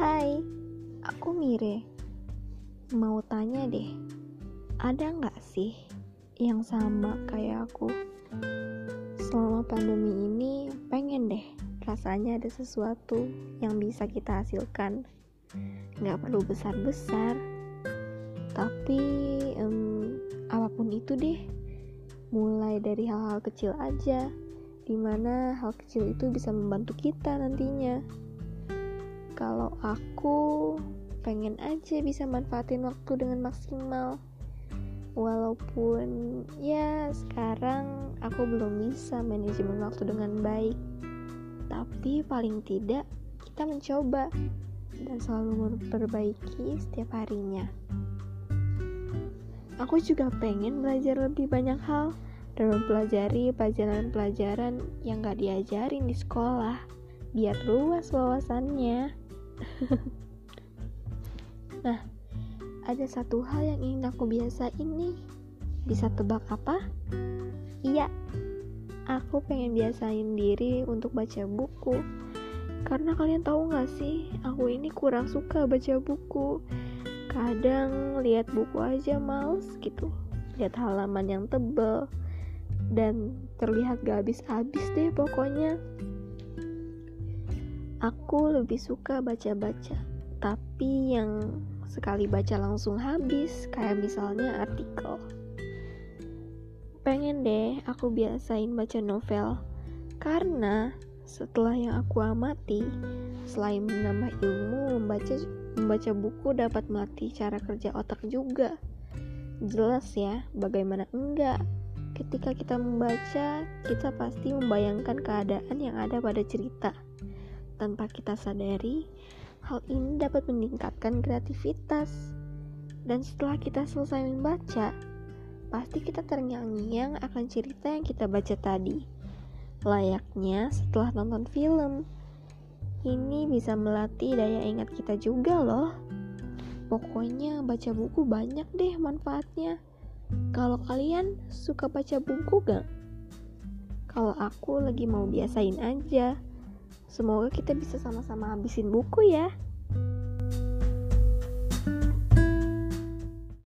Hai, aku Mire. Mau tanya deh, ada nggak sih yang sama kayak aku? Selama pandemi ini, pengen deh rasanya ada sesuatu yang bisa kita hasilkan. Nggak perlu besar-besar, tapi um, apa pun itu deh, mulai dari hal-hal kecil aja, di mana hal kecil itu bisa membantu kita nantinya. Kalau aku pengen aja bisa manfaatin waktu dengan maksimal. Walaupun ya sekarang aku belum bisa manajemen waktu dengan baik. Tapi paling tidak kita mencoba dan selalu memperbaiki setiap harinya. Aku juga pengen belajar lebih banyak hal dan mempelajari pelajaran-pelajaran yang gak diajarin di sekolah biar luas wawasannya nah, ada satu hal yang ingin aku biasain nih. Bisa tebak apa? Iya, aku pengen biasain diri untuk baca buku. Karena kalian tahu gak sih, aku ini kurang suka baca buku. Kadang lihat buku aja males gitu. Lihat halaman yang tebel dan terlihat gak habis-habis deh pokoknya. Aku lebih suka baca-baca, tapi yang sekali baca langsung habis, kayak misalnya artikel. Pengen deh aku biasain baca novel, karena setelah yang aku amati, selain menambah ilmu, membaca membaca buku dapat melatih cara kerja otak juga. Jelas ya, bagaimana enggak? Ketika kita membaca, kita pasti membayangkan keadaan yang ada pada cerita tanpa kita sadari, hal ini dapat meningkatkan kreativitas. Dan setelah kita selesai membaca, pasti kita terngiang-ngiang akan cerita yang kita baca tadi. Layaknya setelah nonton film. Ini bisa melatih daya ingat kita juga loh. Pokoknya baca buku banyak deh manfaatnya. Kalau kalian suka baca buku gak? Kalau aku lagi mau biasain aja. Semoga kita bisa sama-sama habisin buku ya.